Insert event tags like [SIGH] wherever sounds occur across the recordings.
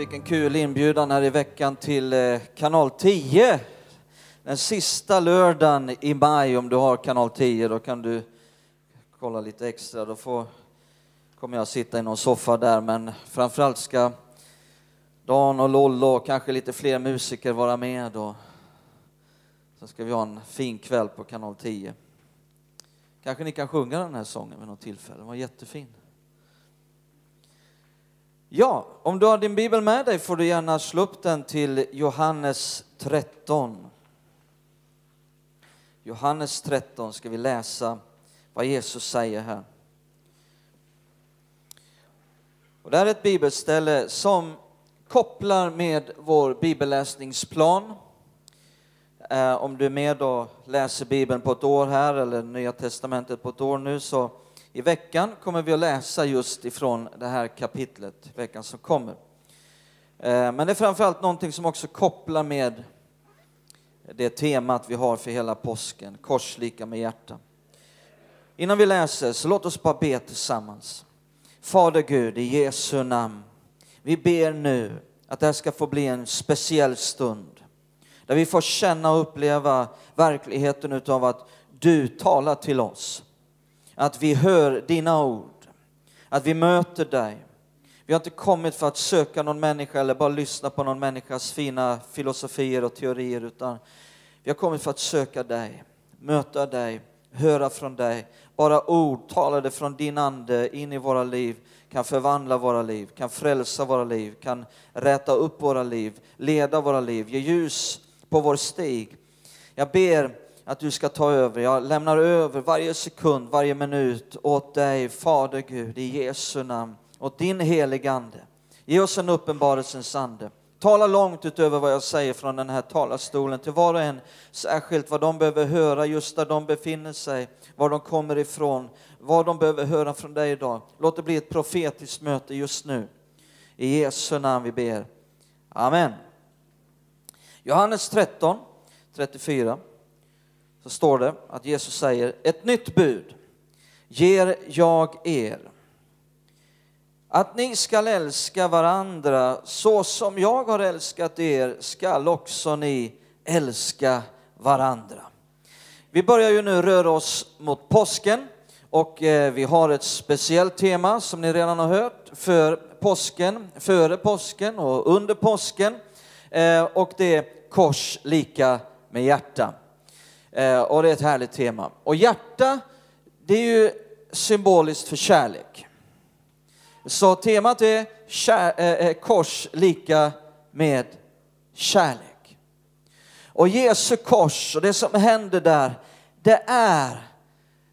fick en kul inbjudan här i veckan till eh, kanal 10. Den sista lördagen i maj, om du har kanal 10, då kan du kolla lite extra. Då får, kommer jag sitta i någon soffa där, men framförallt ska Dan och Lollo och kanske lite fler musiker vara med. Och så ska vi ha en fin kväll på kanal 10. Kanske ni kan sjunga den här sången vid något tillfälle, den var jättefin. Ja, om du har din bibel med dig får du gärna slå upp den till Johannes 13. Johannes 13 ska vi läsa vad Jesus säger här. Och det här är ett bibelställe som kopplar med vår bibelläsningsplan. Eh, om du är med och läser Bibeln på ett år här eller Nya Testamentet på ett år nu så i veckan kommer vi att läsa just ifrån det här kapitlet, veckan som kommer. Eh, men det är framförallt någonting som också kopplar med det temat vi har för hela påsken, korslika med hjärta. Innan vi läser så låt oss bara be tillsammans. Fader Gud, i Jesu namn, vi ber nu att det här ska få bli en speciell stund där vi får känna och uppleva verkligheten utav att du talar till oss att vi hör dina ord, att vi möter dig. Vi har inte kommit för att söka någon människa eller bara lyssna på någon människas fina filosofier och teorier, utan vi har kommit för att söka dig, möta dig, höra från dig. Bara ord talade från din ande in i våra liv kan förvandla våra liv, kan frälsa våra liv, kan räta upp våra liv, leda våra liv, ge ljus på vår stig. Jag ber att du ska ta över. Jag lämnar över varje sekund, varje minut åt dig, Fader Gud, i Jesu namn, åt din heligande. Ge oss en uppenbarelsens ande. Tala långt utöver vad jag säger från den här talarstolen till var och en, särskilt vad de behöver höra just där de befinner sig, var de kommer ifrån, vad de behöver höra från dig idag. Låt det bli ett profetiskt möte just nu. I Jesu namn vi ber. Amen. Johannes 13, 34 så står det att Jesus säger, ett nytt bud ger jag er. Att ni skall älska varandra så som jag har älskat er skall också ni älska varandra. Vi börjar ju nu röra oss mot påsken och eh, vi har ett speciellt tema som ni redan har hört för påsken, före påsken och under påsken eh, och det är kors lika med hjärta. Eh, och det är ett härligt tema. Och hjärta, det är ju symboliskt för kärlek. Så temat är kär, eh, eh, kors lika med kärlek. Och Jesu kors och det som händer där, det är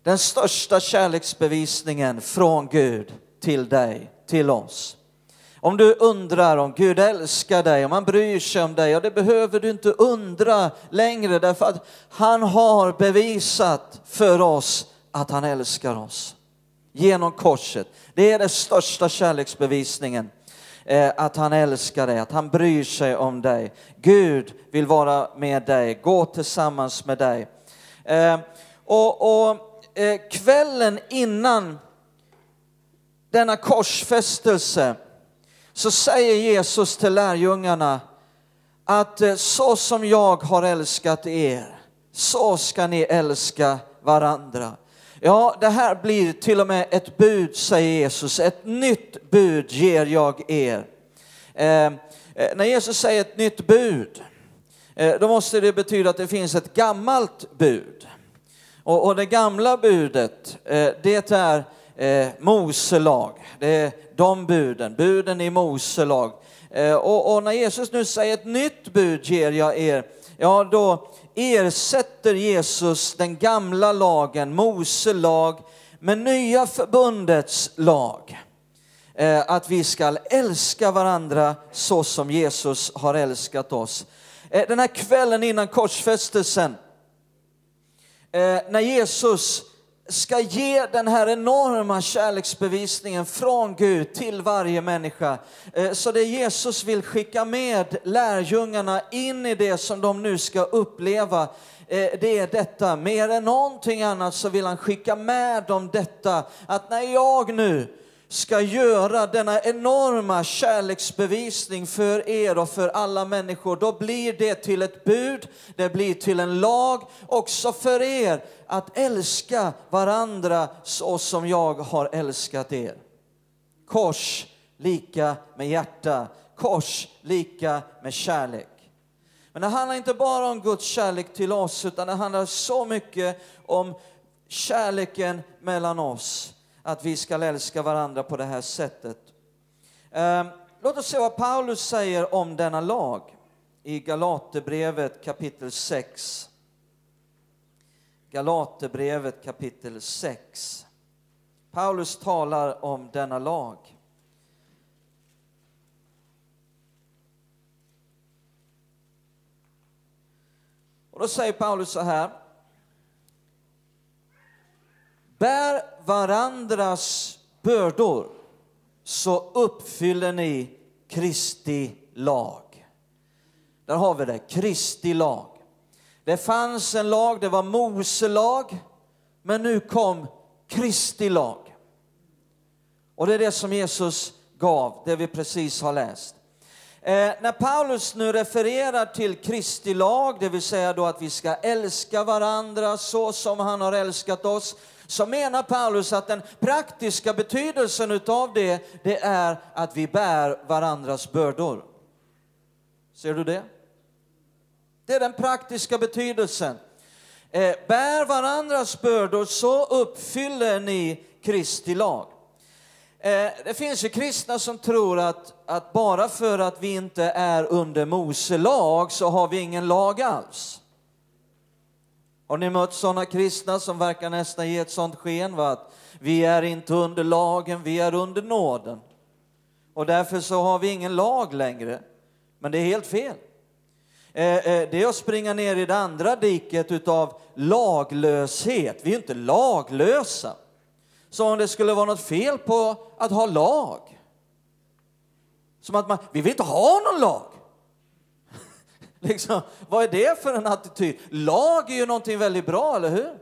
den största kärleksbevisningen från Gud till dig, till oss. Om du undrar om Gud älskar dig, om han bryr sig om dig, ja det behöver du inte undra längre därför att han har bevisat för oss att han älskar oss. Genom korset. Det är den största kärleksbevisningen. Eh, att han älskar dig, att han bryr sig om dig. Gud vill vara med dig, gå tillsammans med dig. Eh, och, och eh, kvällen innan denna korsfästelse så säger Jesus till lärjungarna att eh, så som jag har älskat er, så ska ni älska varandra. Ja, det här blir till och med ett bud, säger Jesus. Ett nytt bud ger jag er. Ehm, eh, när Jesus säger ett nytt bud, eh, då måste det betyda att det finns ett gammalt bud. Och, och det gamla budet, eh, det är eh, Mose lag. Det är de buden, buden i Mose lag. Eh, och, och, när Jesus nu säger ett nytt bud ger jag er, ja då ersätter Jesus den gamla lagen, Mose lag, med nya förbundets lag. Eh, att vi ska älska varandra så som Jesus har älskat oss. Eh, den här kvällen innan korsfästelsen, när Jesus ska ge den här enorma kärleksbevisningen från Gud till varje människa. Eh, så det Jesus vill skicka med lärjungarna in i det som de nu ska uppleva, eh, det är detta. Mer än någonting annat så vill han skicka med dem detta, att när jag nu ska göra denna enorma kärleksbevisning för er och för alla människor, då blir det till ett bud, det blir till en lag också för er att älska varandra så som jag har älskat er. Kors lika med hjärta, kors lika med kärlek. Men det handlar inte bara om Guds kärlek till oss, utan det handlar så mycket om kärleken mellan oss att vi ska älska varandra på det här sättet. Ehm, låt oss se vad Paulus säger om denna lag i Galaterbrevet kapitel 6. Galaterbrevet kapitel 6. Paulus talar om denna lag. Och då säger Paulus så här. Bär varandras bördor så uppfyller ni Kristi lag. Där har vi det, Kristi lag. Det fanns en lag, det var Mose lag, men nu kom Kristi lag. Och det är det som Jesus gav, det vi precis har läst. Eh, när Paulus nu refererar till Kristi lag, det vill säga då att vi ska älska varandra så som han har älskat oss, så menar Paulus att den praktiska betydelsen utav det, det är att vi bär varandras bördor. Ser du det? Det är den praktiska betydelsen. Eh, bär varandras bördor så uppfyller ni Kristi lag. Eh, det finns ju kristna som tror att, att bara för att vi inte är under Mose lag så har vi ingen lag alls. Har ni mött sådana kristna som verkar nästan ge ett sådant sken? Va? Att vi är inte under lagen, vi är under nåden. Och därför så har vi ingen lag längre. Men det är helt fel. Eh, eh, det är att springa ner i det andra diket utav laglöshet. Vi är inte laglösa. Som om det skulle vara något fel på att ha lag. Som att man, vi vill inte ha någon lag. [LAUGHS] Liksom, vad är det för en attityd? Lag är ju någonting väldigt bra, eller hur?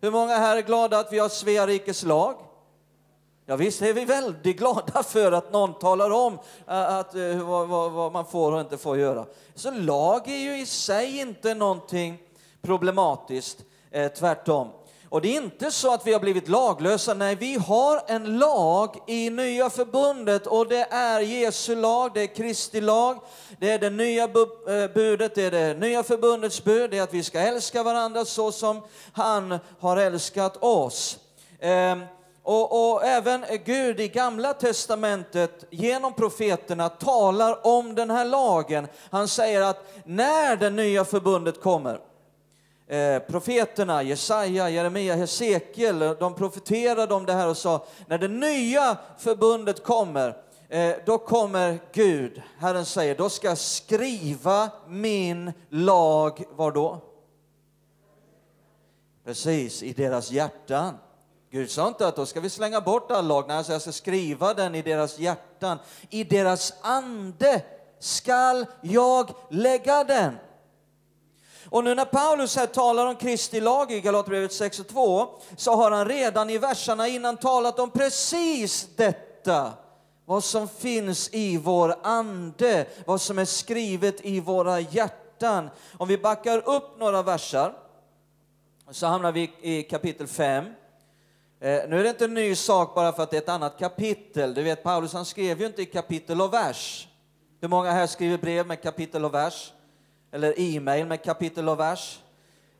Hur många här är glada att vi har Svea rikes lag? Ja, visst är vi väldigt glada [LAUGHS] för att någon talar om att, eh, vad, vad, vad, man får och inte får göra. Så lag är ju i sig inte någonting problematiskt, eh, tvärtom. Och det är inte så att vi har blivit laglösa, nej, vi har en lag i nya förbundet och det är Jesu lag, det är Kristi lag, det är det nya eh, budet, det är det nya förbundets bud, det är att vi ska älska varandra så som han har älskat oss. Ehm, och, och, även Gud i Gamla Testamentet genom profeterna talar om den här lagen. Han säger att när det nya förbundet kommer, Eh, profeterna, Jesaja, Jeremia, Hesekiel, de profeterade om det här och sa, när det nya förbundet kommer, eh, då kommer Gud, Herren säger, då ska jag skriva min lag, var då? Precis, i deras hjärtan. Gud sa inte att då ska vi slänga bort all lag, nej, jag ska skriva den i deras hjärtan. I deras ande skall jag lägga den. Och nu när Paulus här talar om Kristi lag i Galaterbrevet 6 och 2 så har han redan i verserna innan talat om precis detta. Vad som finns i vår ande, vad som är skrivet i våra hjärtan. Om vi backar upp några versar så hamnar vi i kapitel 5. Eh, nu är det inte en ny sak bara för att det är ett annat kapitel. Du vet, Paulus han skrev ju inte i kapitel och vers. Hur många här skriver brev med kapitel och vers? Eller e-mail med kapitel och vers.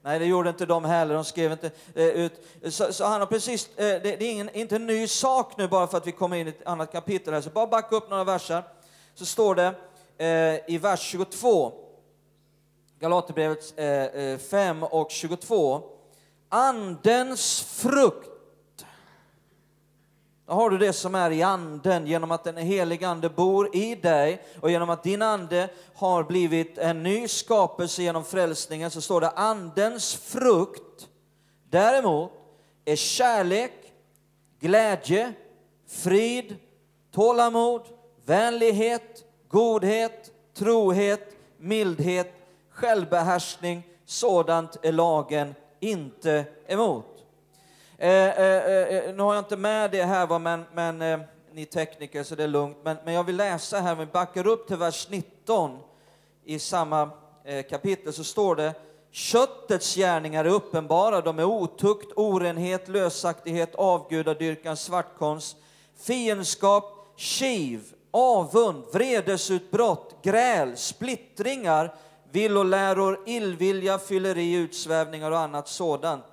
Nej, det gjorde inte de heller. De skrev inte eh, ut. Så, så, han har precis, eh, det, det, är ingen, inte en ny sak nu bara för att vi kommer in i ett annat kapitel här. Så bara backa upp några verser. Så står det eh, i vers 22, Galaterbrevet 5 eh, eh och 22. Andens frukt. Då har du det som är i anden genom att den helige ande bor i dig och genom att din ande har blivit en ny skapelse genom frälsningen så står det andens frukt däremot är kärlek, glädje, frid, tålamod, vänlighet, godhet, trohet, mildhet, självbehärskning. Sådant är lagen inte emot. Eh eh, eh, eh, nu har jag inte med det här, va, men, men eh, ni tekniker, så det är lugnt. Men, men jag vill läsa här, vi backar upp till vers 19 i samma eh, kapitel, så står det Köttets gärningar är uppenbara, de är otukt, orenhet, lösaktighet, avgudadyrkan, svartkonst, fiendskap, kiv, avund, vredesutbrott, gräl, splittringar, villoläror, illvilja, fylleri, utsvävningar och annat sådant.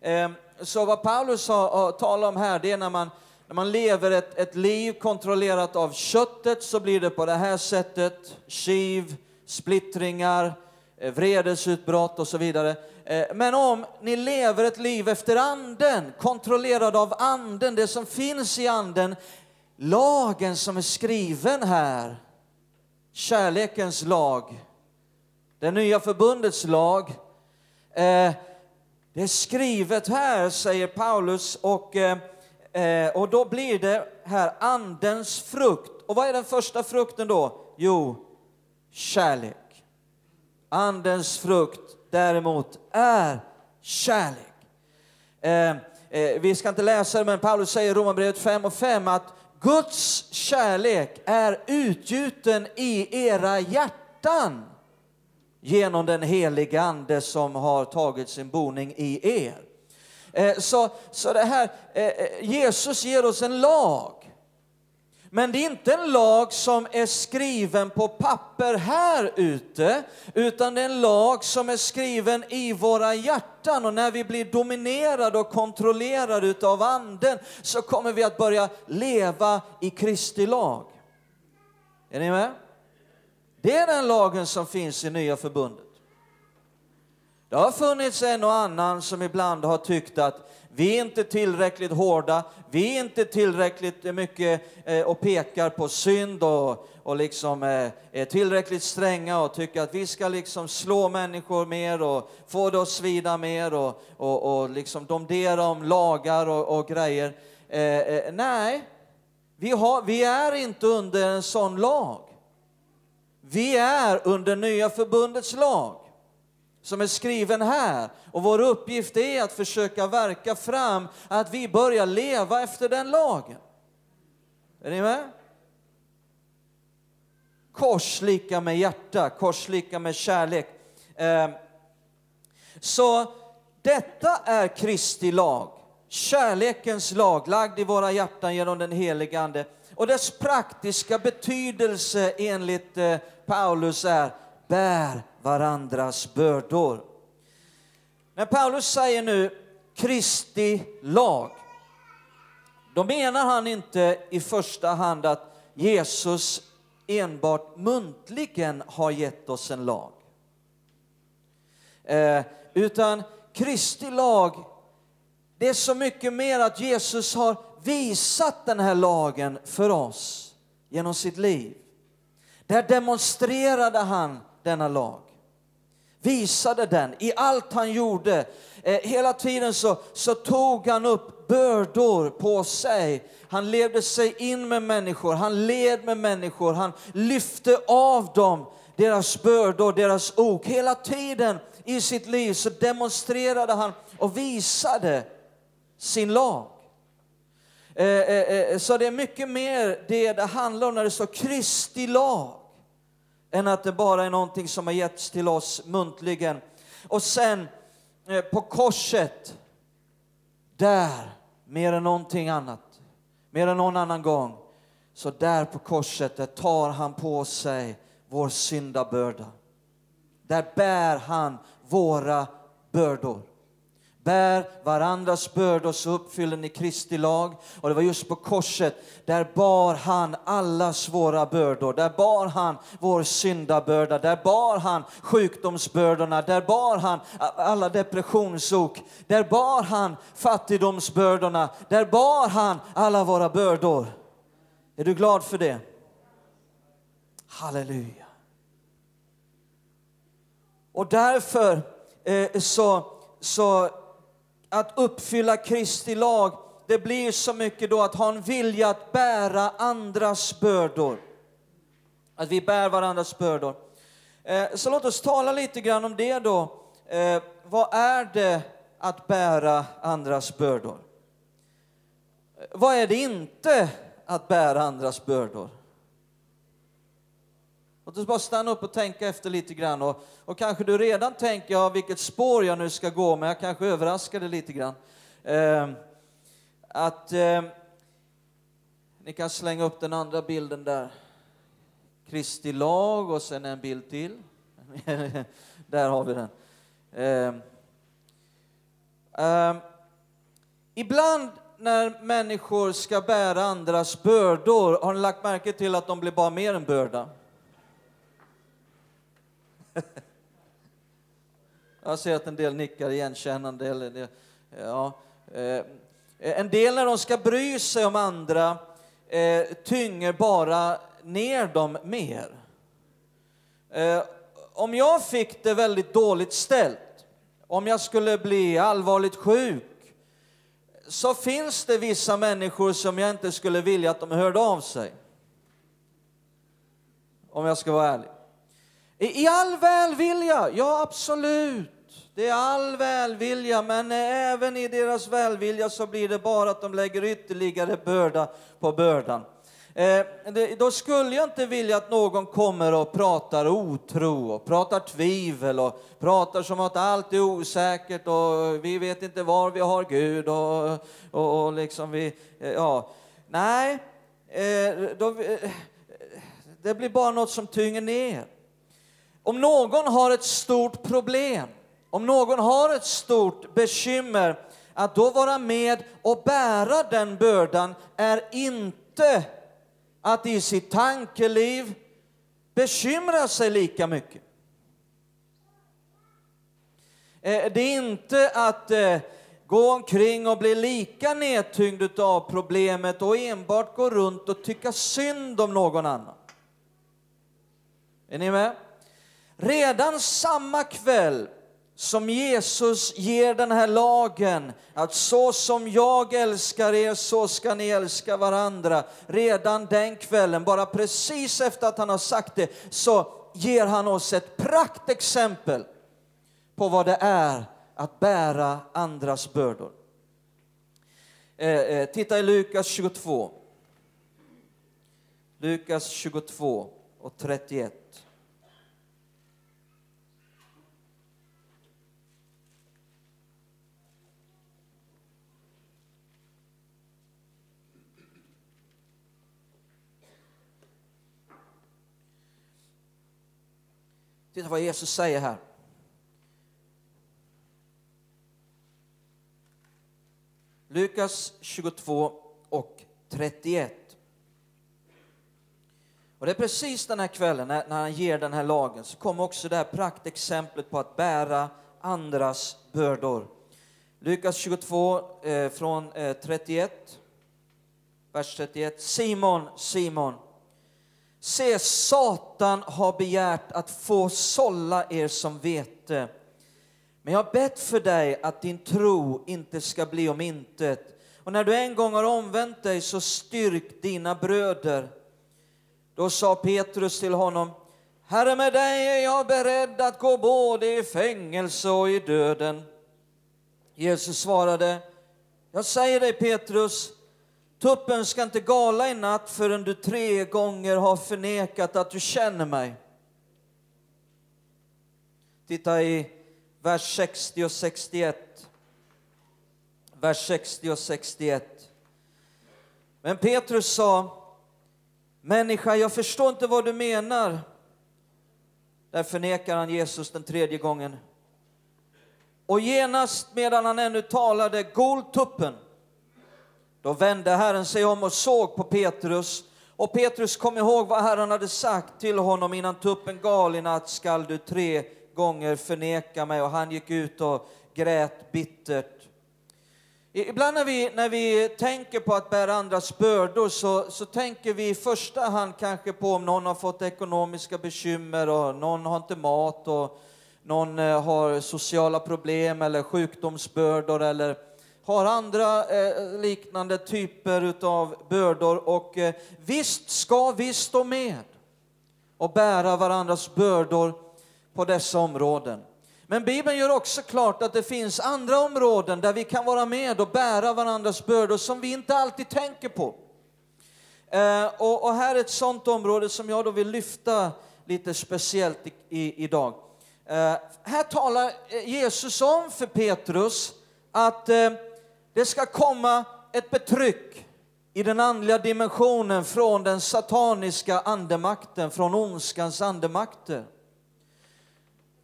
Ehm, så vad Paulus har, eh, talar om här, det är när man, när man lever ett, ett liv kontrollerat av köttet så blir det på det här sättet, kiv, splittringar, eh, vredesutbrott och så vidare. Eh, men om ni lever ett liv efter anden, kontrollerad av anden, det som finns i anden, lagen som är skriven här, kärlekens lag, det nya förbundets lag, eh, det är skrivet här, säger Paulus, och, eh, eh, och då blir det här andens frukt. Och vad är den första frukten då? Jo, kärlek. Andens frukt däremot är kärlek. Eh, eh, vi ska inte läsa det, men Paulus säger i Romarbrevet 5 och 5 att Guds kärlek är utgjuten i era hjärtan genom den heliga Ande som har tagit sin boning i er. Eh, så, så det här, eh, eh, Jesus ger oss en lag. Men det är inte en lag som är skriven på papper här ute, utan det är en lag som är skriven i våra hjärtan. Och när vi blir dominerade och kontrollerade av Anden så kommer vi att börja leva i Kristi lag. Är ni med? Det är den lagen som finns i Nya Förbundet. Det har funnits en och annan som ibland har tyckt att vi är inte tillräckligt hårda, vi är inte tillräckligt mycket eh, och pekar på synd och, och liksom eh, är tillräckligt stränga och tycker att vi ska liksom slå människor mer och få det att svida mer och, och, och liksom domdera om lagar och, och grejer. Eh, eh, nej, vi, har, vi är inte under en sån lag. Vi är under nya förbundets lag som är skriven här. Och vår uppgift är att försöka verka fram att vi börjar leva efter den lagen. Är ni med? Kors lika med hjärta, kors lika med kärlek. Ehm, så detta är Kristi lag, kärlekens lag, lagd i våra hjärtan genom den helige Ande. Och dess praktiska betydelse enligt eh, Paulus är bär varandras bördor. När Paulus säger nu Kristi lag, då menar han inte i första hand att Jesus enbart muntligen har gett oss en lag. Eh, utan Kristi lag, det är så mycket mer att Jesus har visat den här lagen för oss genom sitt liv. Där demonstrerade han denna lag. Visade den i allt han gjorde. Eh, hela tiden så, så tog han upp bördor på sig. Han levde sig in med människor, han led med människor, han lyfte av dem deras bördor, deras ok. Hela tiden i sitt liv så demonstrerade han och visade sin lag. Eh, eh, eh, så det är mycket mer det det handlar om när det står Kristi lag, än att det bara är någonting som har getts till oss muntligen. Och sen eh, på korset, där, mer än någonting annat, mer än någon annan gång, så där på korset, där tar han på sig vår syndabörda. Där bär han våra bördor. Bär varandras bördor så uppfyller ni Kristi lag. Och det var just på korset, där bar han allas våra bördor. Där bar han vår syndabörda, där bar han sjukdomsbördorna, där bar han alla depressionsok, där bar han fattigdomsbördorna, där bar han alla våra bördor. Är du glad för det? Halleluja. Och därför eh, så, så att uppfylla Kristi lag, det blir så mycket då att ha en vilja att bära andras bördor. Att vi bär varandras bördor. Eh, så låt oss tala lite grann om det då. Eh, vad är det att bära andras bördor? Eh, vad är det inte att bära andras bördor? Låt oss bara stanna upp och tänka efter lite grann. Och, och kanske du redan tänker, ja, vilket spår jag nu ska gå, men jag kanske överraskar dig lite grann. Eh, att eh, ni kan slänga upp den andra bilden där. Kristi lag och sen en bild till. [LAUGHS] där har vi den. Eh, eh, ibland när människor ska bära andras bördor, har ni lagt märke till att de blir bara mer än börda? [LAUGHS] Jag ser att en del nickar igenkännande. Eller, ja, eh, en del när de ska bry sig om andra eh, tynger bara ner dem mer. Eh, om jag fick det väldigt dåligt ställt, om jag skulle bli allvarligt sjuk, så finns det vissa människor som jag inte skulle vilja att de hörde av sig. Om jag ska vara ärlig. I all välvilja, ja absolut. Det är all välvilja, men även i deras välvilja så blir det bara att de lägger ytterligare börda på bördan. Eh, det, då skulle jag inte vilja att någon kommer och pratar otro och pratar tvivel och pratar som att allt är osäkert och vi vet inte var vi har Gud och, och, och liksom vi, eh, ja. Nej, eh, då, eh, det blir bara något som tynger ner. Om någon har ett stort problem, om någon har ett stort bekymmer, att då vara med och bära den bördan är inte att i sitt tankeliv bekymra sig lika mycket. Eh, det är inte att eh, gå omkring och bli lika nedtyngd av problemet och enbart gå runt och tycka synd om någon annan. Är ni med? Redan samma kväll som Jesus ger den här lagen, att så som jag älskar er, så ska ni älska varandra. Redan den kvällen, bara precis efter att han har sagt det, så ger han oss ett praktexempel på vad det är att bära andras bördor. Eh, eh, titta i Lukas 22. Lukas 22 och 31. Titta vad Jesus säger här. Lukas 22 och 31. Och det är precis den här kvällen när, när han ger den här lagen så kommer också det här praktexemplet på att bära andras bördor. Lukas 22 eh, från eh, 31, vers 31. Simon, Simon, Se, Satan har begärt att få sålla er som vete. Men jag har bett för dig att din tro inte ska bli om intet. Och när du en gång har omvänt dig, så styrk dina bröder. Då sa Petrus till honom, Herre, med dig är jag beredd att gå både i fängelse och i döden. Jesus svarade, jag säger dig Petrus, Tuppen ska inte gala i natt förrän du tre gånger har förnekat att du känner mig. Titta i vers 60 och 61. Vers 60 och 61. Men Petrus sa, människa, jag förstår inte vad du menar. Där förnekar han Jesus den tredje gången. Och genast medan han ännu talade gol Tuppen då vände Herren sig om och såg på Petrus. Och Petrus kom ihåg vad Herren hade sagt till honom innan tuppen gal i natt skall du tre gånger förneka mig. Och han gick ut och grät bittert. Ibland när vi, när vi tänker på att bära andras bördor så, så tänker vi i första hand kanske på om någon har fått ekonomiska bekymmer och någon har inte mat och någon eh, har sociala problem eller sjukdomsbördor eller har andra eh, liknande typer av bördor. Och eh, visst ska vi stå med och bära varandras bördor på dessa områden. Men Bibeln gör också klart att det finns andra områden där vi kan vara med och bära varandras bördor som vi inte alltid tänker på. Eh, och, och, här är ett sådant område som jag då vill lyfta lite speciellt i, i, idag. Eh, här talar Jesus om för Petrus att eh, det ska komma ett betryck i den andliga dimensionen från den sataniska andemakten, från ondskans andemakter.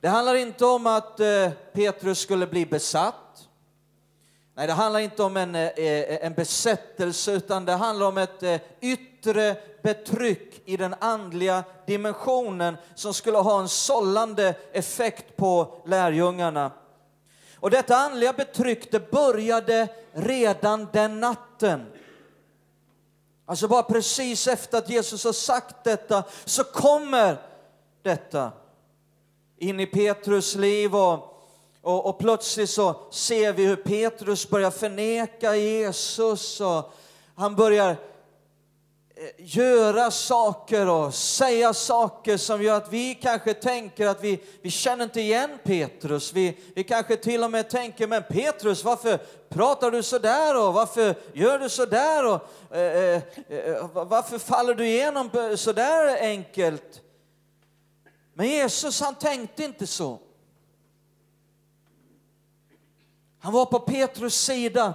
Det handlar inte om att eh, Petrus skulle bli besatt. Nej, det handlar inte om en, eh, eh en besättelse, utan det handlar om ett eh, yttre betryck i den andliga dimensionen som skulle ha en sållande effekt på lärjungarna. Och detta andliga betryck, det började redan den natten. Alltså bara precis efter att Jesus har sagt detta så kommer detta in i Petrus liv och, och, och, plötsligt så ser vi hur Petrus börjar förneka Jesus och han börjar Eh, göra saker och säga saker som gör att vi kanske tänker att vi, vi känner inte igen Petrus. Vi, vi kanske till och med tänker, men Petrus, varför pratar du så där och varför gör du så där och eh, eh, eh varför faller du igenom så där enkelt? Men Jesus han tänkte inte så. Han var på Petrus sida.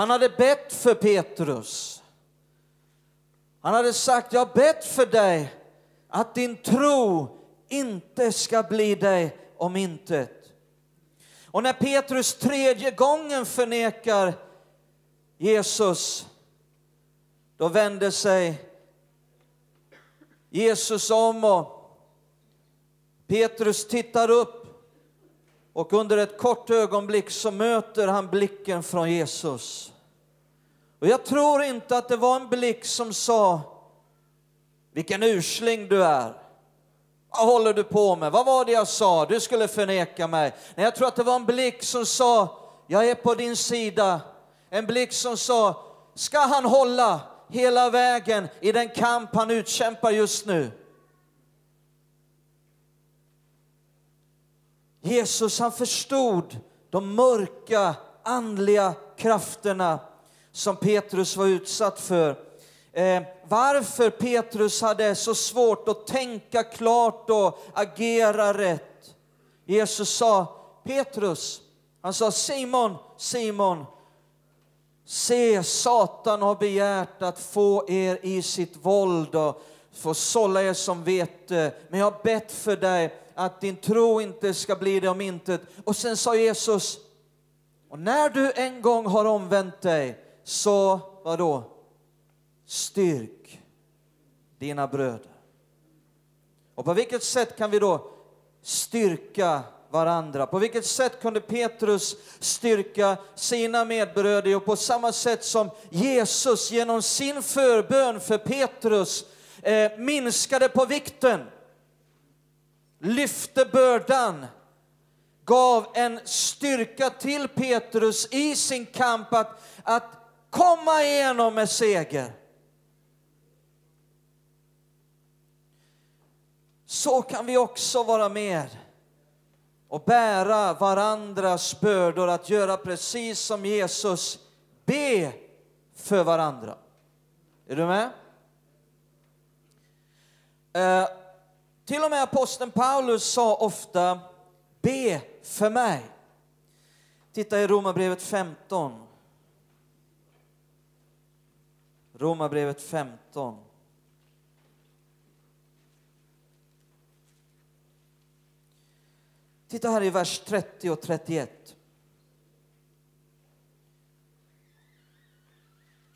Han hade bett för Petrus. Han hade sagt, jag har bett för dig att din tro inte ska bli dig om intet. Och när Petrus tredje gången förnekar Jesus, då vänder sig Jesus om och Petrus tittar upp och under ett kort ögonblick så möter han blicken från Jesus. Och jag tror inte att det var en blick som sa vilken usling du är. Vad håller du på med? Vad var det jag sa? Du skulle förneka mig. Nej, jag tror att det var en blick som sa jag är på din sida. En blick som sa ska han hålla? hela vägen i den kamp han utkämpar just nu. Jesus han förstod de mörka andliga krafterna som Petrus var utsatt för. Eh, varför Petrus hade så svårt att tänka klart och agera rätt. Jesus sa Petrus, han sa Simon, Simon, Se, Satan har begärt att få er i sitt våld och få sålla er som vete. Men jag har bett för dig att din tro inte ska bli det om intet. Och sen sa Jesus, och när du en gång har omvänt dig, så vadå? Styrk dina bröder. Och på vilket sätt kan vi då styrka varandra. På vilket sätt kunde Petrus styrka sina medbröder? Och på samma sätt som Jesus genom sin förbön för Petrus eh, minskade på vikten, lyfte bördan, gav en styrka till Petrus i sin kamp att, att komma igenom med seger. Så kan vi också vara med och bära varandras bördor, att göra precis som Jesus, be för varandra. Är du med? Eh, till och med aposteln Paulus sa ofta be för mig. Titta i Romarbrevet 15. Romarbrevet 15. Titta här i vers 30 och 31.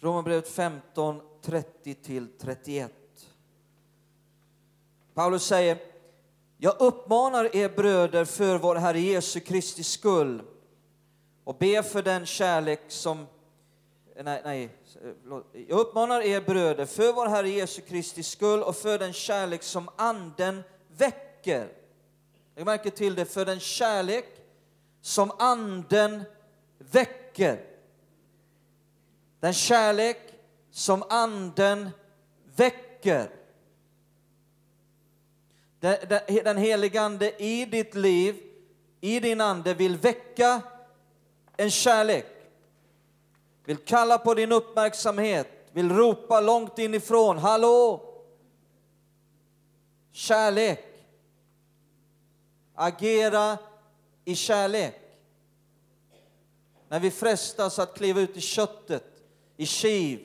Romarbrevet 15, 30 till 31. Paulus säger, jag uppmanar er bröder för vår Herre Jesu Kristi skull och be för den kärlek som Nej, nej, jag uppmanar er bröder för vår Herre Jesu Kristi skull och för den kärlek som Anden väcker. Jag märker till det, för den kärlek som Anden väcker. Den kärlek som Anden väcker. Den helige Ande i ditt liv, i din ande, vill väcka en kärlek. Vill kalla på din uppmärksamhet, vill ropa långt inifrån, hallå! Kärlek. Agera i kärlek. När vi frestas att kliva ut i köttet, i kiv,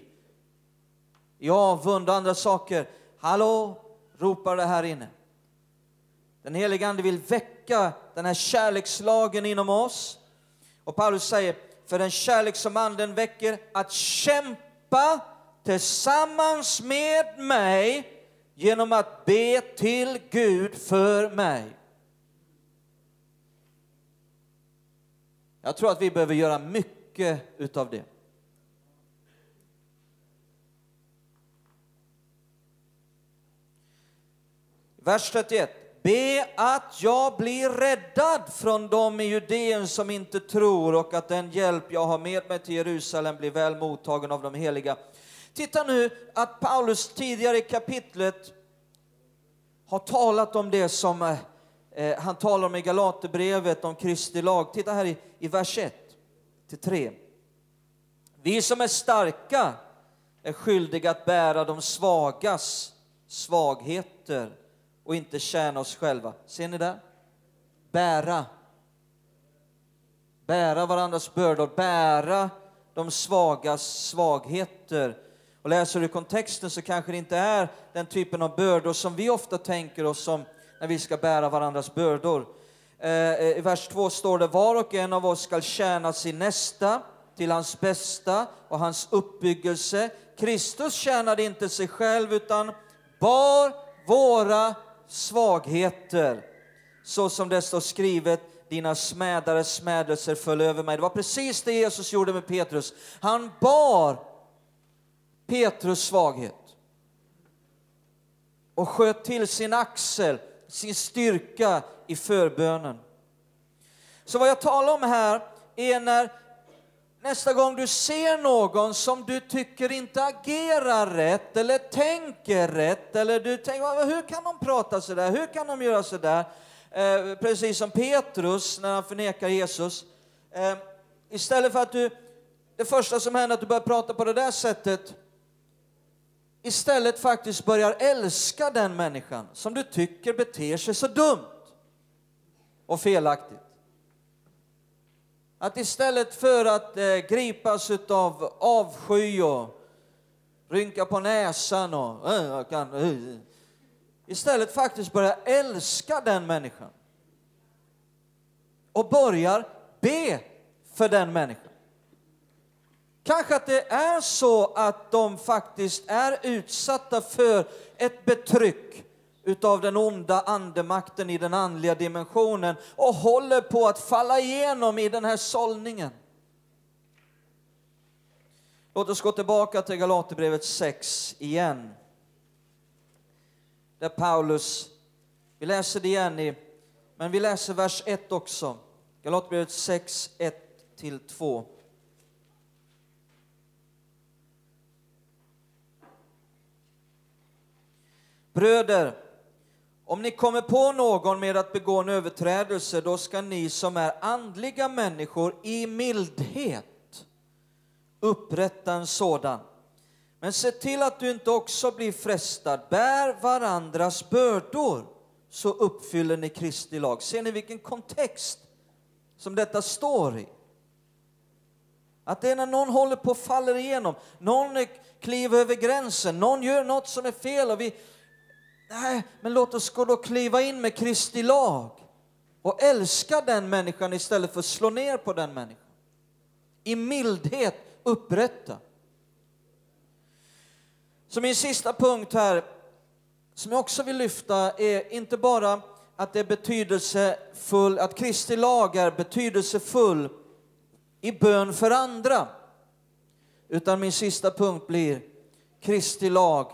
i avund och andra saker. Hallå, ropar det här inne. Den helige Ande vill väcka den här kärlekslagen inom oss. Och Paulus säger, för den kärlek som Anden väcker, att kämpa tillsammans med mig genom att be till Gud för mig. Jag tror att vi behöver göra mycket utav det. Vers 31. Be att jag blir räddad från dem i Judeen som inte tror och att den hjälp jag har med mig till Jerusalem blir väl mottagen av de heliga. Titta nu att Paulus tidigare i kapitlet har talat om det som eh, eh han talar om i Galaterbrevet om Kristi lag. Titta här i, i vers 1 till 3. Vi som är starka är skyldiga att bära de svagas svagheter och inte tjäna oss själva. Ser ni det? Bära. Bära varandras bördor, bära de svagas svagheter. Och läser du kontexten så kanske det inte är den typen av bördor som vi ofta tänker oss som när vi ska bära varandras bördor. Eh, eh, I vers 2 står det, var och en av oss skall tjäna sin nästa till hans bästa och hans uppbyggelse. Kristus tjänade inte sig själv utan bar våra svagheter, så som det står skrivet, dina smädares smädelser föll över mig. Det var precis det Jesus gjorde med Petrus. Han bar Petrus svaghet och sköt till sin axel, sin styrka i förbönen. Så vad jag talar om här är när nästa gång du ser någon som du tycker inte agerar rätt eller tänker rätt eller du tänker hur kan de prata så där? hur kan de göra så där? Eh, precis som Petrus när han förnekar Jesus. Eh, istället för att du, det första som händer att du börjar prata på det där sättet, istället faktiskt börjar älska den människan som du tycker beter sig så dumt och felaktigt. Att istället för att eh, gripas av avsky och rynka på näsan och äh, kan, äh, istället faktiskt börja älska den människan. Och börjar be för den människan. Kanske att det är så att de faktiskt är utsatta för ett betryck utav den onda andemakten i den andliga dimensionen och håller på att falla igenom i den här sållningen. Låt oss gå tillbaka till Galaterbrevet 6 igen. Där Paulus, vi läser det igen, i, men vi läser vers 1 också. Galaterbrevet 6, 1-2. Bröder, om ni kommer på någon med att begå en överträdelse, då ska ni som är andliga människor i mildhet upprätta en sådan. Men se till att du inte också blir frestad. Bär varandras bördor, så uppfyller ni Kristi lag. Ser ni vilken kontext som detta står i? Att det är när någon håller på att falla igenom, någon kliver över gränsen, någon gör något som är fel och vi Nej, men låt oss gå då kliva in med Kristi lag. och älska den människan istället för att slå ner på den människan. I mildhet upprätta. Så min sista punkt här, som jag också vill lyfta, är inte bara att det är betydelsefull, att Kristi lag är betydelsefull i bön för andra. Utan min sista punkt blir Kristi lag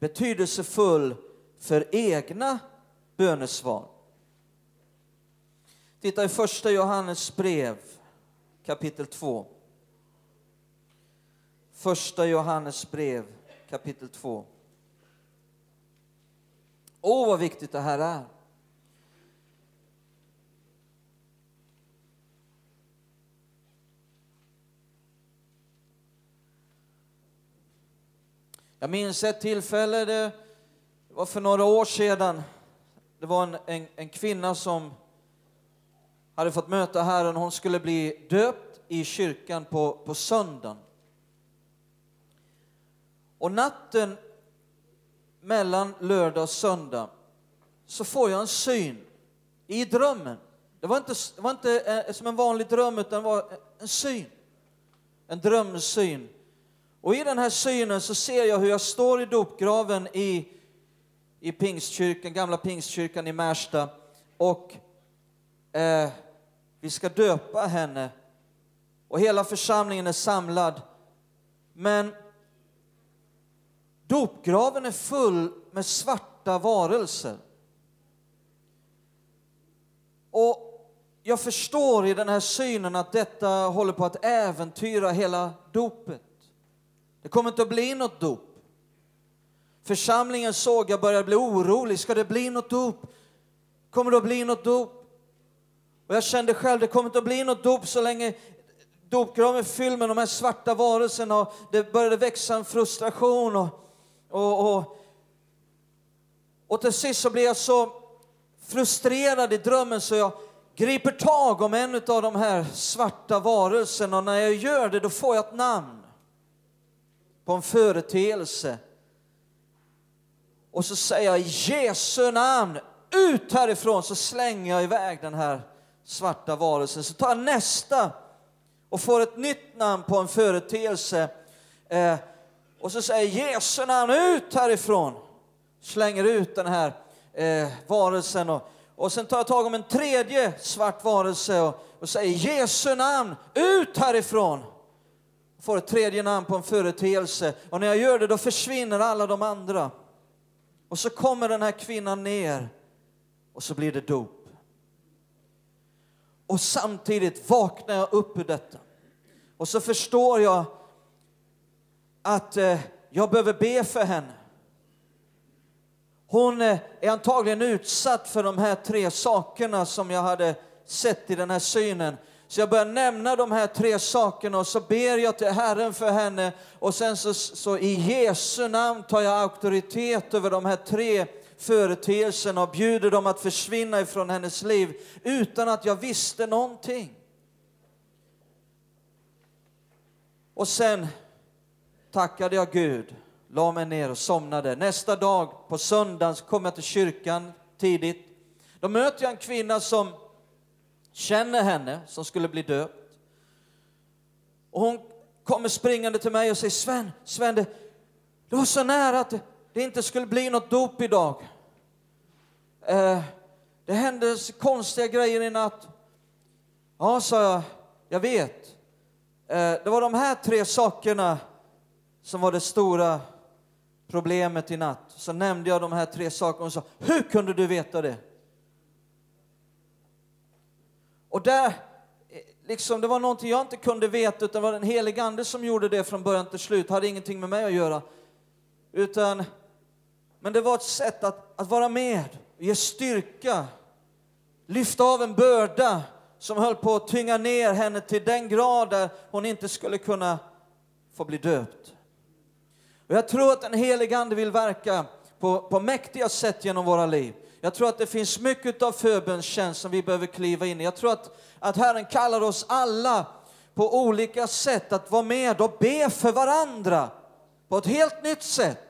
betydelsefull för egna bönesvar. Titta i första Johannes brev kapitel 2. Första Johannes brev kapitel 2. Åh, vad viktigt det här är. Jag minns ett tillfälle, var för några år sedan. Det var en, en, en kvinna som hade fått möta Herren. Hon skulle bli döpt i kyrkan på, på söndagen. Och natten mellan lördag och söndag så får jag en syn i drömmen. Det var inte, det var inte eh, som en vanlig dröm, utan det var en syn. En drömsyn. Och i den här synen så ser jag hur jag står i dopgraven i, i pingstkyrkan, gamla pingstkyrkan i Märsta och eh, vi ska döpa henne. Och hela församlingen är samlad. Men dopgraven är full med svarta varelser. Och jag förstår i den här synen att detta håller på att äventyra hela dopet. Det kommer inte att bli något dop. Församlingen såg jag började bli orolig. Ska det bli något dop? Kommer det att bli något dop? Och jag kände själv, det kommer inte att bli något dop så länge dopgraven är fylld med de här svarta varelserna och det började växa en frustration och, och, och, och till sist så blev jag så frustrerad i drömmen så jag griper tag om en av de här svarta varelserna och när jag gör det då får jag ett namn på en företeelse. Och så säger jag i Jesu namn, ut härifrån, så slänger jag iväg den här svarta varelsen. Så tar jag nästa och får ett nytt namn på en företeelse. Eh, och så säger Jesu namn, ut härifrån. Slänger ut den här eh, varelsen. Och, och sen tar jag tag om en tredje svart varelse och, och säger Jesu namn, ut härifrån får ett tredje namn på en företeelse och när jag gör det då försvinner alla de andra. Och så kommer den här kvinnan ner och så blir det dop. Och samtidigt vaknar jag upp ur detta. Och så förstår jag att eh, jag behöver be för henne. Hon eh, är antagligen utsatt för de här tre sakerna som jag hade sett i den här synen. Så jag börjar nämna de här tre sakerna och så ber jag till Herren för henne och sen så, så i Jesu namn tar jag auktoritet över de här tre företeelserna och bjuder dem att försvinna ifrån hennes liv utan att jag visste någonting. Och sen tackade jag Gud, la mig ner och somnade. Nästa dag på söndagen kom jag till kyrkan tidigt. Då möter jag en kvinna som känner henne som skulle bli döpt. Och hon kommer springande till mig och säger Sven, Sven det, det var så nära att det, det inte skulle bli något dop idag. Eh, det hände konstiga grejer i natt. Ja, sa jag, jag vet. Eh, det var de här tre sakerna som var det stora problemet i natt. Så nämnde jag de här tre sakerna och sa, hur kunde du veta det? Och där, eh, liksom, det var någonting jag inte kunde veta, utan det var den helige Ande som gjorde det från början till slut. Det hade ingenting med mig att göra. Utan, men det var ett sätt att, att vara med, ge styrka, lyfta av en börda som höll på att tynga ner henne till den grad där hon inte skulle kunna få bli döpt. Och jag tror att den helige Ande vill verka på, på mäktiga sätt genom våra liv. Jag tror att det finns mycket av förbönstjänst som vi behöver kliva in i. Jag tror att, att Herren kallar oss alla på olika sätt att vara med och be för varandra på ett helt nytt sätt.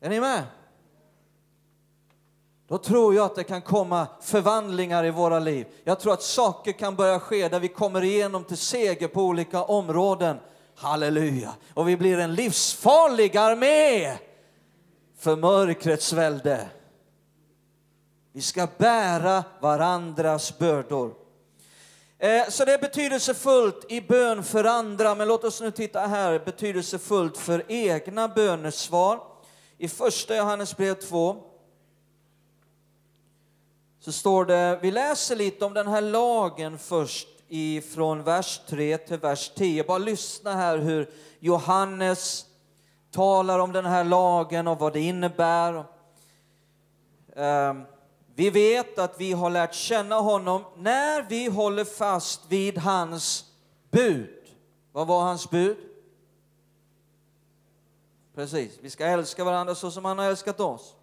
Är ni med? då tror jag att det kan komma förvandlingar i våra liv. Jag tror att saker kan börja ske där vi kommer igenom till seger på olika områden. Halleluja! Och vi blir en livsfarlig armé för mörkrets välde. Vi ska bära varandras bördor. Eh, så det är betydelsefullt i bön för andra, men låt oss nu titta här, betydelsefullt för egna bönesvar. I första Johannesbrev 2 så står det, vi läser lite om den här lagen först ifrån vers 3 till vers 10. Bara lyssna här hur Johannes talar om den här lagen och vad det innebär. Ehm, vi vet att vi har lärt känna honom när vi håller fast vid hans bud. Vad var hans bud? Precis, vi ska älska varandra så som han har älskat oss.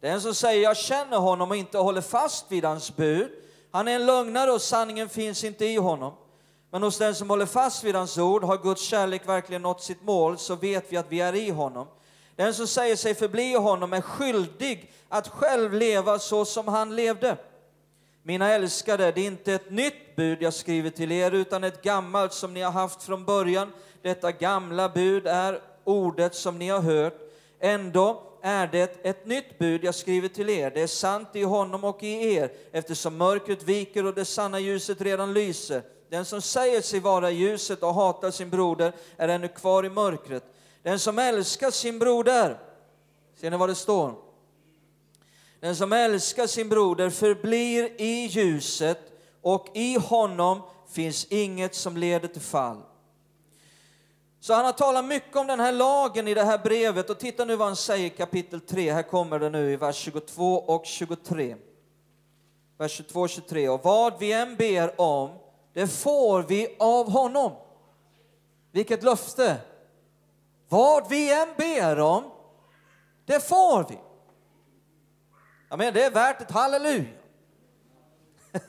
Den som säger jag känner honom och inte håller fast vid hans bud, han är en lögnare och sanningen finns inte i honom. Men hos den som håller fast vid hans ord har Guds kärlek verkligen nått sitt mål, så vet vi att vi är i honom. Den som säger sig förbli i honom är skyldig att själv leva så som han levde. Mina älskade, det är inte ett nytt bud jag skriver till er, utan ett gammalt som ni har haft från början. Detta gamla bud är ordet som ni har hört. Ändå är det ett nytt bud jag skriver till er. Det är sant i honom och i er, eftersom mörkret viker och det sanna ljuset redan lyser. Den som säger sig vara i ljuset och hatar sin broder är ännu kvar i mörkret. Den som älskar sin broder, ser ni vad det står? Den som älskar sin broder förblir i ljuset och i honom finns inget som leder till fall. Så han har talat mycket om den här lagen i det här brevet och titta nu vad han säger i kapitel 3. Här kommer det nu i vers 22 och 23. Vers 22 och 23. Och vad vi än ber om, det får vi av honom. Vilket löfte! Vad vi än ber om, det får vi. Jag menar, det är värt ett halleluja. [LAUGHS]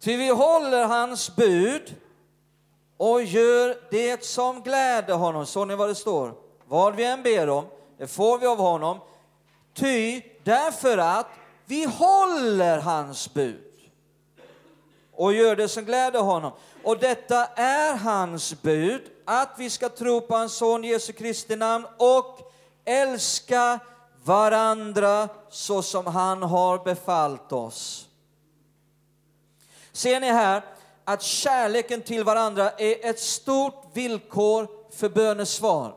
Ty vi håller hans bud och gör det som gläder honom. Så ni vad det står? Vad vi än ber om, det får vi av honom. Ty därför att vi håller hans bud och gör det som gläder honom. Och detta är hans bud, att vi ska tro på hans son Jesu Kristi namn och älska varandra så som han har befallt oss. Ser ni här att kärleken till varandra är ett stort villkor för bönesvar.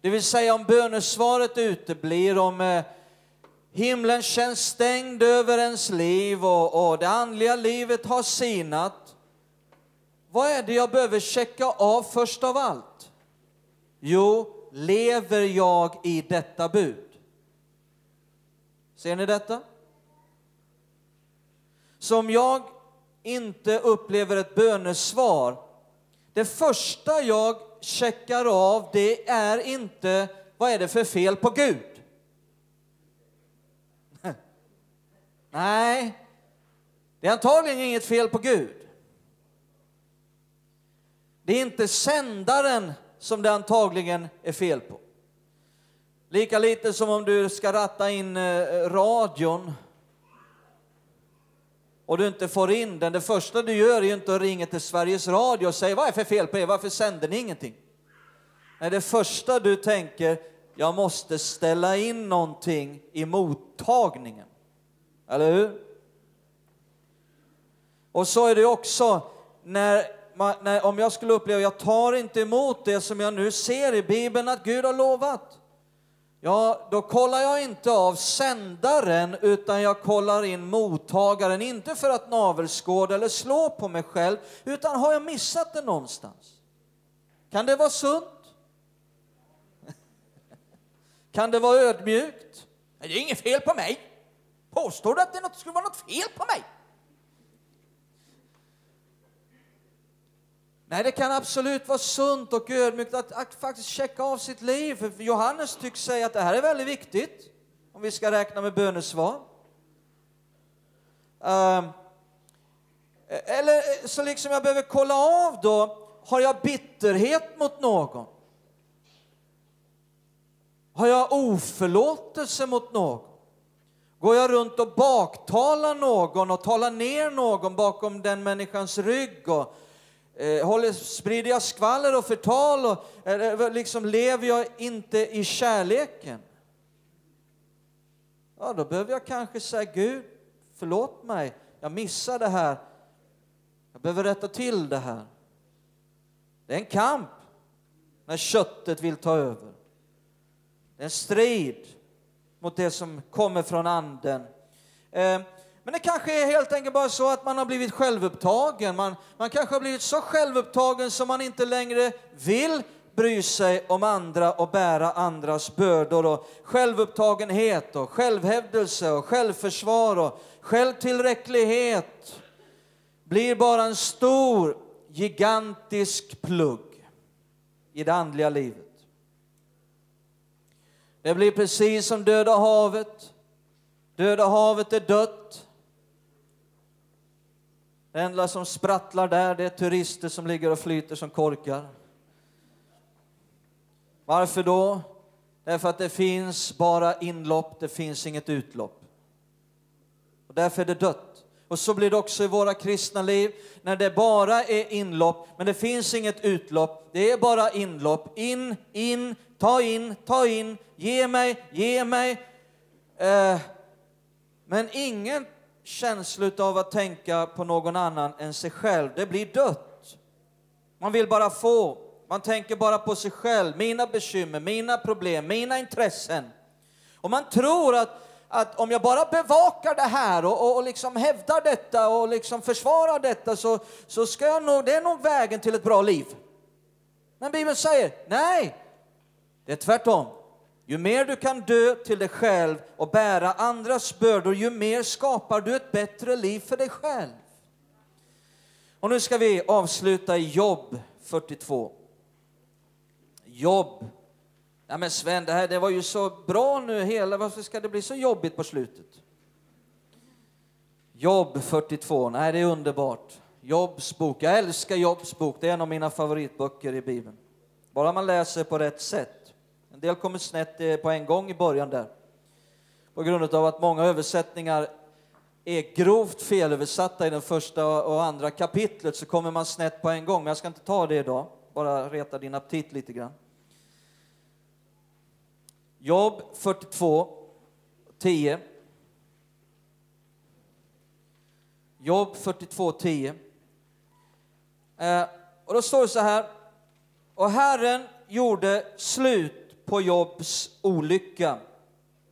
Det vill säga om bönesvaret uteblir, om eh, himlen känns stängd över ens liv och, och det andliga livet har sinat. Vad är det jag behöver checka av först av allt? Jo, lever jag i detta bud? Ser ni detta? Som jag inte upplever ett bönesvar, det första jag checkar av det är inte vad är det för fel på Gud? Nej, det är antagligen inget fel på Gud. Det är inte sändaren som det antagligen är fel på. Lika lite som om du ska ratta in eh, radion och du inte får in den. Det första du gör är ju inte att ringa till Sveriges Radio och säga vad är det för fel på er, varför sänder ni ingenting? Nej, det första du tänker, jag måste ställa in någonting i mottagningen. Eller hur? Och så är det också när, när, om jag skulle uppleva, jag tar inte emot det som jag nu ser i Bibeln att Gud har lovat. Ja, då kollar jag inte av sändaren utan jag kollar in mottagaren, inte för att navelskåda eller slå på mig själv, utan har jag missat det någonstans? Kan det vara sunt? [LAUGHS] Kan det vara ödmjukt? Det är inget fel på mig. Påstår du att det skulle vara något fel på mig? Nej, det kan absolut vara sunt och ödmjukt att, att, faktiskt checka av sitt liv. För Johannes tycks säga att det här är väldigt viktigt om vi ska räkna med bönesvar. Um, eller så liksom jag behöver kolla av då, har jag bitterhet mot någon? Har jag oförlåtelse mot någon? Går jag runt och baktalar någon och talar ner någon bakom den människans rygg? Och, eh, håller, sprider jag skvaller och förtal? Och, eh, eh liksom, lever jag inte i kärleken? Ja, då behöver jag kanske säga Gud, förlåt mig, jag missar det här. Jag behöver rätta till det här. Det är en kamp när köttet vill ta över. Det är en strid mot det som kommer från anden. Eh, men det kanske är helt enkelt bara så att man har blivit självupptagen. Man, man kanske har blivit så självupptagen som man inte längre vill bry sig om andra och bära andras bördor. Och självupptagenhet och självhävdelse och självförsvar och självtillräcklighet blir bara en stor, gigantisk plugg i det andliga livet. Det blir precis som Döda havet. Döda havet är dött. Det enda som sprattlar där det är turister som ligger och flyter som korkar. Varför då? Därför att det finns bara inlopp, det finns inget utlopp. Och därför är det dött. Och så blir det också i våra kristna liv, när det bara är inlopp, men det finns inget utlopp. Det är bara inlopp. In, in, ta in, ta in, ge mig, ge mig. Eh, men ingen känsla av att tänka på någon annan än sig själv. Det blir dött. Man vill bara få. Man tänker bara på sig själv, mina bekymmer, mina problem, mina intressen. Och man tror att, att om jag bara bevakar det här och, och, och liksom hävdar detta och liksom försvarar detta så, så ska jag nog, det är nog vägen till ett bra liv. Men Bibeln säger, nej, det är tvärtom. Ju mer du kan dö till dig själv och bära andras bördor, ju mer skapar du ett bättre liv för dig själv. Och nu ska vi avsluta i Jobb 42. Jobb. Ja men Sven, det här det var ju så bra nu hela, varför ska det bli så jobbigt på slutet? Jobb 42, nej det är underbart. Jobs bok, jag älskar Jobs bok, det är en av mina favoritböcker i Bibeln. Bara man läser på rätt sätt. En del kommer snett på en gång i början där. På grund av att många översättningar är grovt felöversatta i den första och andra kapitlet så kommer man snett på en gång. Men jag ska inte ta det idag, bara reta din aptit lite grann. Jobb 42, 10. Jobb 42, 10. Eh, och då står det så här. Och Herren gjorde slut på Jobs olycka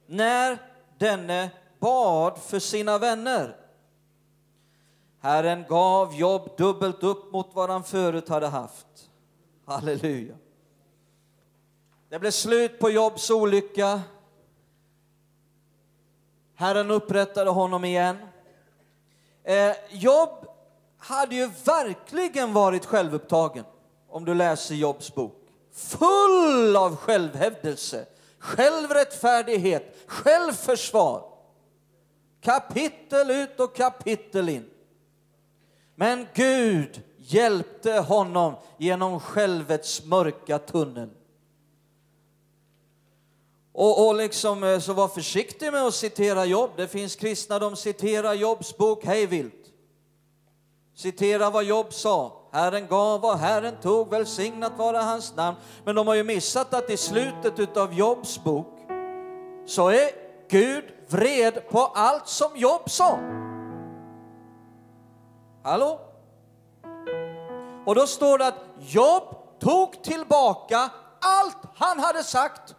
när denne bad för sina vänner. Herren gav Jobb dubbelt upp mot vad han förut hade haft. Halleluja. Det blev slut på Jobs olycka. Herren upprättade honom igen. Eh, Jobb hade ju verkligen varit självupptagen, om du läser Jobs bok. Full av självhävdelse, självrättfärdighet, självförsvar. Kapitel ut och kapitel in. Men Gud hjälpte honom genom självets mörka tunnel. Och, och liksom, eh, så var försiktig med att citera Jobb. Det finns kristna, som citerar Jobs bok hejvilt. Citera vad Jobb sa. Herren gav och Herren tog, välsignat vara hans namn. Men de har ju missat att i slutet av Jobs bok så är Gud vred på allt som Jobb sa. Hallå? Och då står det att Jobb tog tillbaka allt han hade sagt.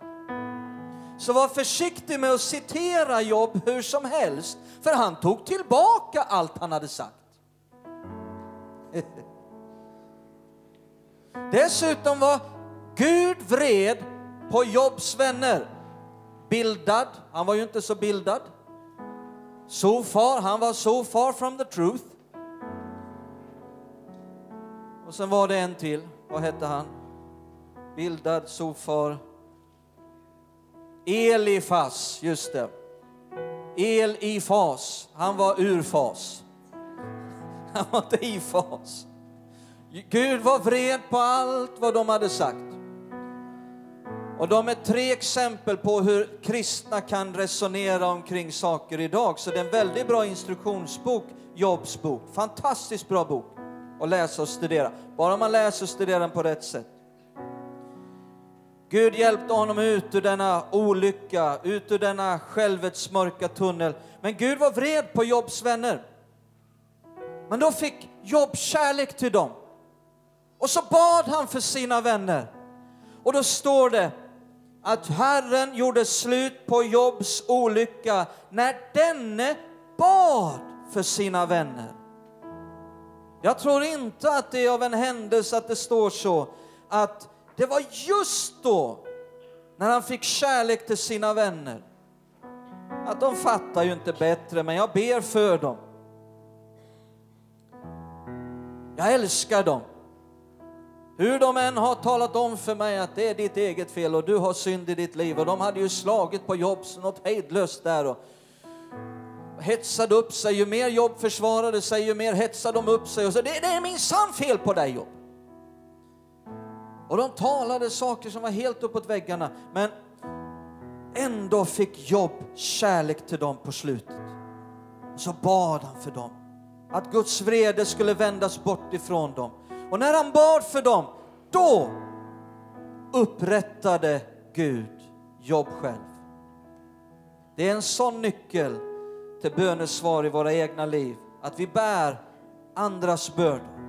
Så var försiktig med att citera Jobb hur som helst, för han tog tillbaka allt han hade sagt. [LAUGHS] Dessutom var Gud vred på Jobs vänner. Bildad, han var ju inte så bildad. So far, han var so far from the truth. Och sen var det en till, vad hette han? Bildad, so far. Elifas, just det. El i fas, han var ur fas. [LAUGHS] Han var inte i fas. Gud var vred på allt vad de hade sagt. Och de är tre exempel på hur kristna kan resonera omkring saker idag. Så det är en väldigt bra instruktionsbok, Jobs bok. Fantastiskt bra bok att läsa och studera. Bara man läser och studerar den på rätt sätt. Gud hjälpte honom ut ur denna olycka, ut ur denna självets mörka tunnel. Men Gud var vred på Jobs vänner. Men då fick Job kärlek till dem. Och så bad han för sina vänner. Och då står det att Herren gjorde slut på Jobs olycka när denne bad för sina vänner. Jag tror inte att det är av en händelse att det står så att det var just då, när han fick kärlek till sina vänner, att de fattar ju inte bättre, men jag ber för dem. Jag älskar dem. Hur de än har talat om för mig att det är ditt eget fel och du har synd i ditt liv och de hade ju slagit på jobb så något hejdlöst där och hetsade upp sig. Ju mer jobb försvarade sig, ju mer hetsade de upp sig och så det, det är minsann fel på dig jobb. Och de talade saker som var helt uppåt väggarna, men ändå fick Jobb kärlek till dem på slutet. Och så bad han för dem, att Guds vrede skulle vändas bort ifrån dem. Och när han bad för dem, då upprättade Gud Jobb själv. Det är en sån nyckel till bönesvar i våra egna liv, att vi bär andras bördor.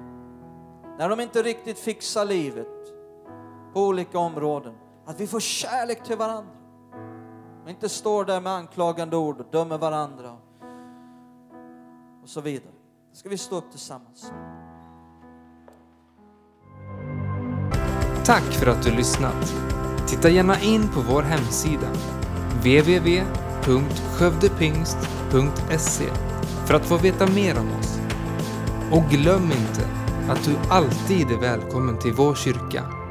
När de inte riktigt fixar livet, på olika områden. Att vi får kärlek till varandra. Och inte står där med anklagande ord och dömer varandra. Och så vidare. Ska vi stå upp tillsammans. Tack för att du lyssnat. Titta gärna in på vår hemsida www.skövdepingst.se för att få veta mer om oss. Och glöm inte att du alltid är välkommen till vår kyrka